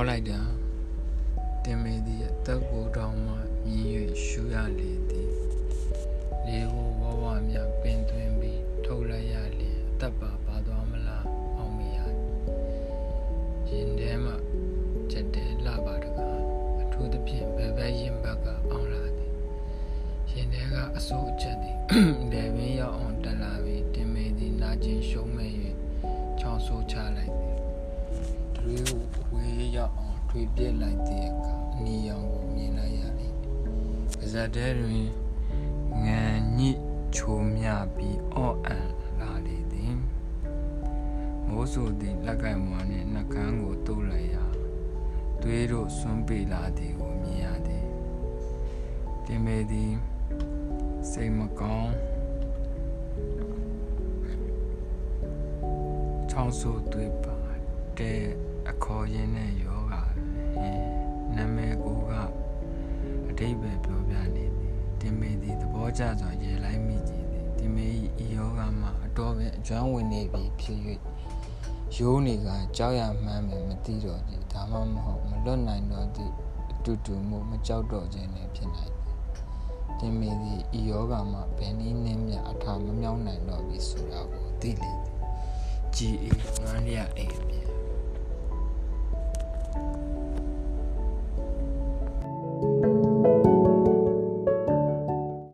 ခေါ်လိုက်တာတင်မေသည်အသက်ကိုတောင်မှမြည်၍ရှူရလေသည်လေကိုဝဝမြပင်သွင်းပြီးထုတ်လိုက်ရလျင်အသက်ပါပါသွားမလားအောင်မရရင်ထဲမှချက်တဲလှပါတကားအထူးသဖြင့်ဘယ်ဘက်ရင်ဘက်ကအောင်လာသည်ရင်ထဲကအစိုးအချက်သည်လေပင်ရောက်အောင်တက်လာပြီးတင်မေသည်နာကျင်ရှုံးမဲ့၍ချောင်းဆိုးချလိုက်သည်တွေးကို ဝေးရောက်အောင်ထွေပြစ်လိုက်တဲ့အခါအနီရောင်ကိုမြင်လိုက်ရသည်ပါဇက်တဲတွင်ငံညစ်ချိုမြပြီးအော့အန်လာလေသည်မိုးဆူသည်လက်ကင်မွာနှင့်နှကန်းကိုတုပ်လိုက်ရာသွေးတို့ဆွန်းပေလာသည်ကိုမြင်ရသည်တင်မေသည်စိတ်မကောင်းချောင်းဆူသွေးပါတဲ့ အခေါ်ရင်းနဲ့ယောဂဟင်နာမည်ကိုကအတိတ်ပဲပြောပြနေသည်တင်မေသည်သဘောကျစွာရေလိုက်မိကြည်သည်တင်မေ၏ဤယောဂမှာအတော်ပဲအကျွမ်းဝင်နေပြီဖြစ်၍ရိုးနေကကြောက်ရမှန်းမယ်မသိတော့သည်ဒါမှမဟုတ်မလွတ်နိုင်တော့သည့်အတူတူမှုမကြောက်တော့ခြင်းလည်းဖြစ်နိုင်သည်တင်မေသည်ဤယောဂမှာဘယ်နည်းနှင့်မျှအထာမမြောက်နိုင်တော့ပြီဆိုတာကိုသိလေသည်ကြည်အေးငန်းရအိမ်ပြန်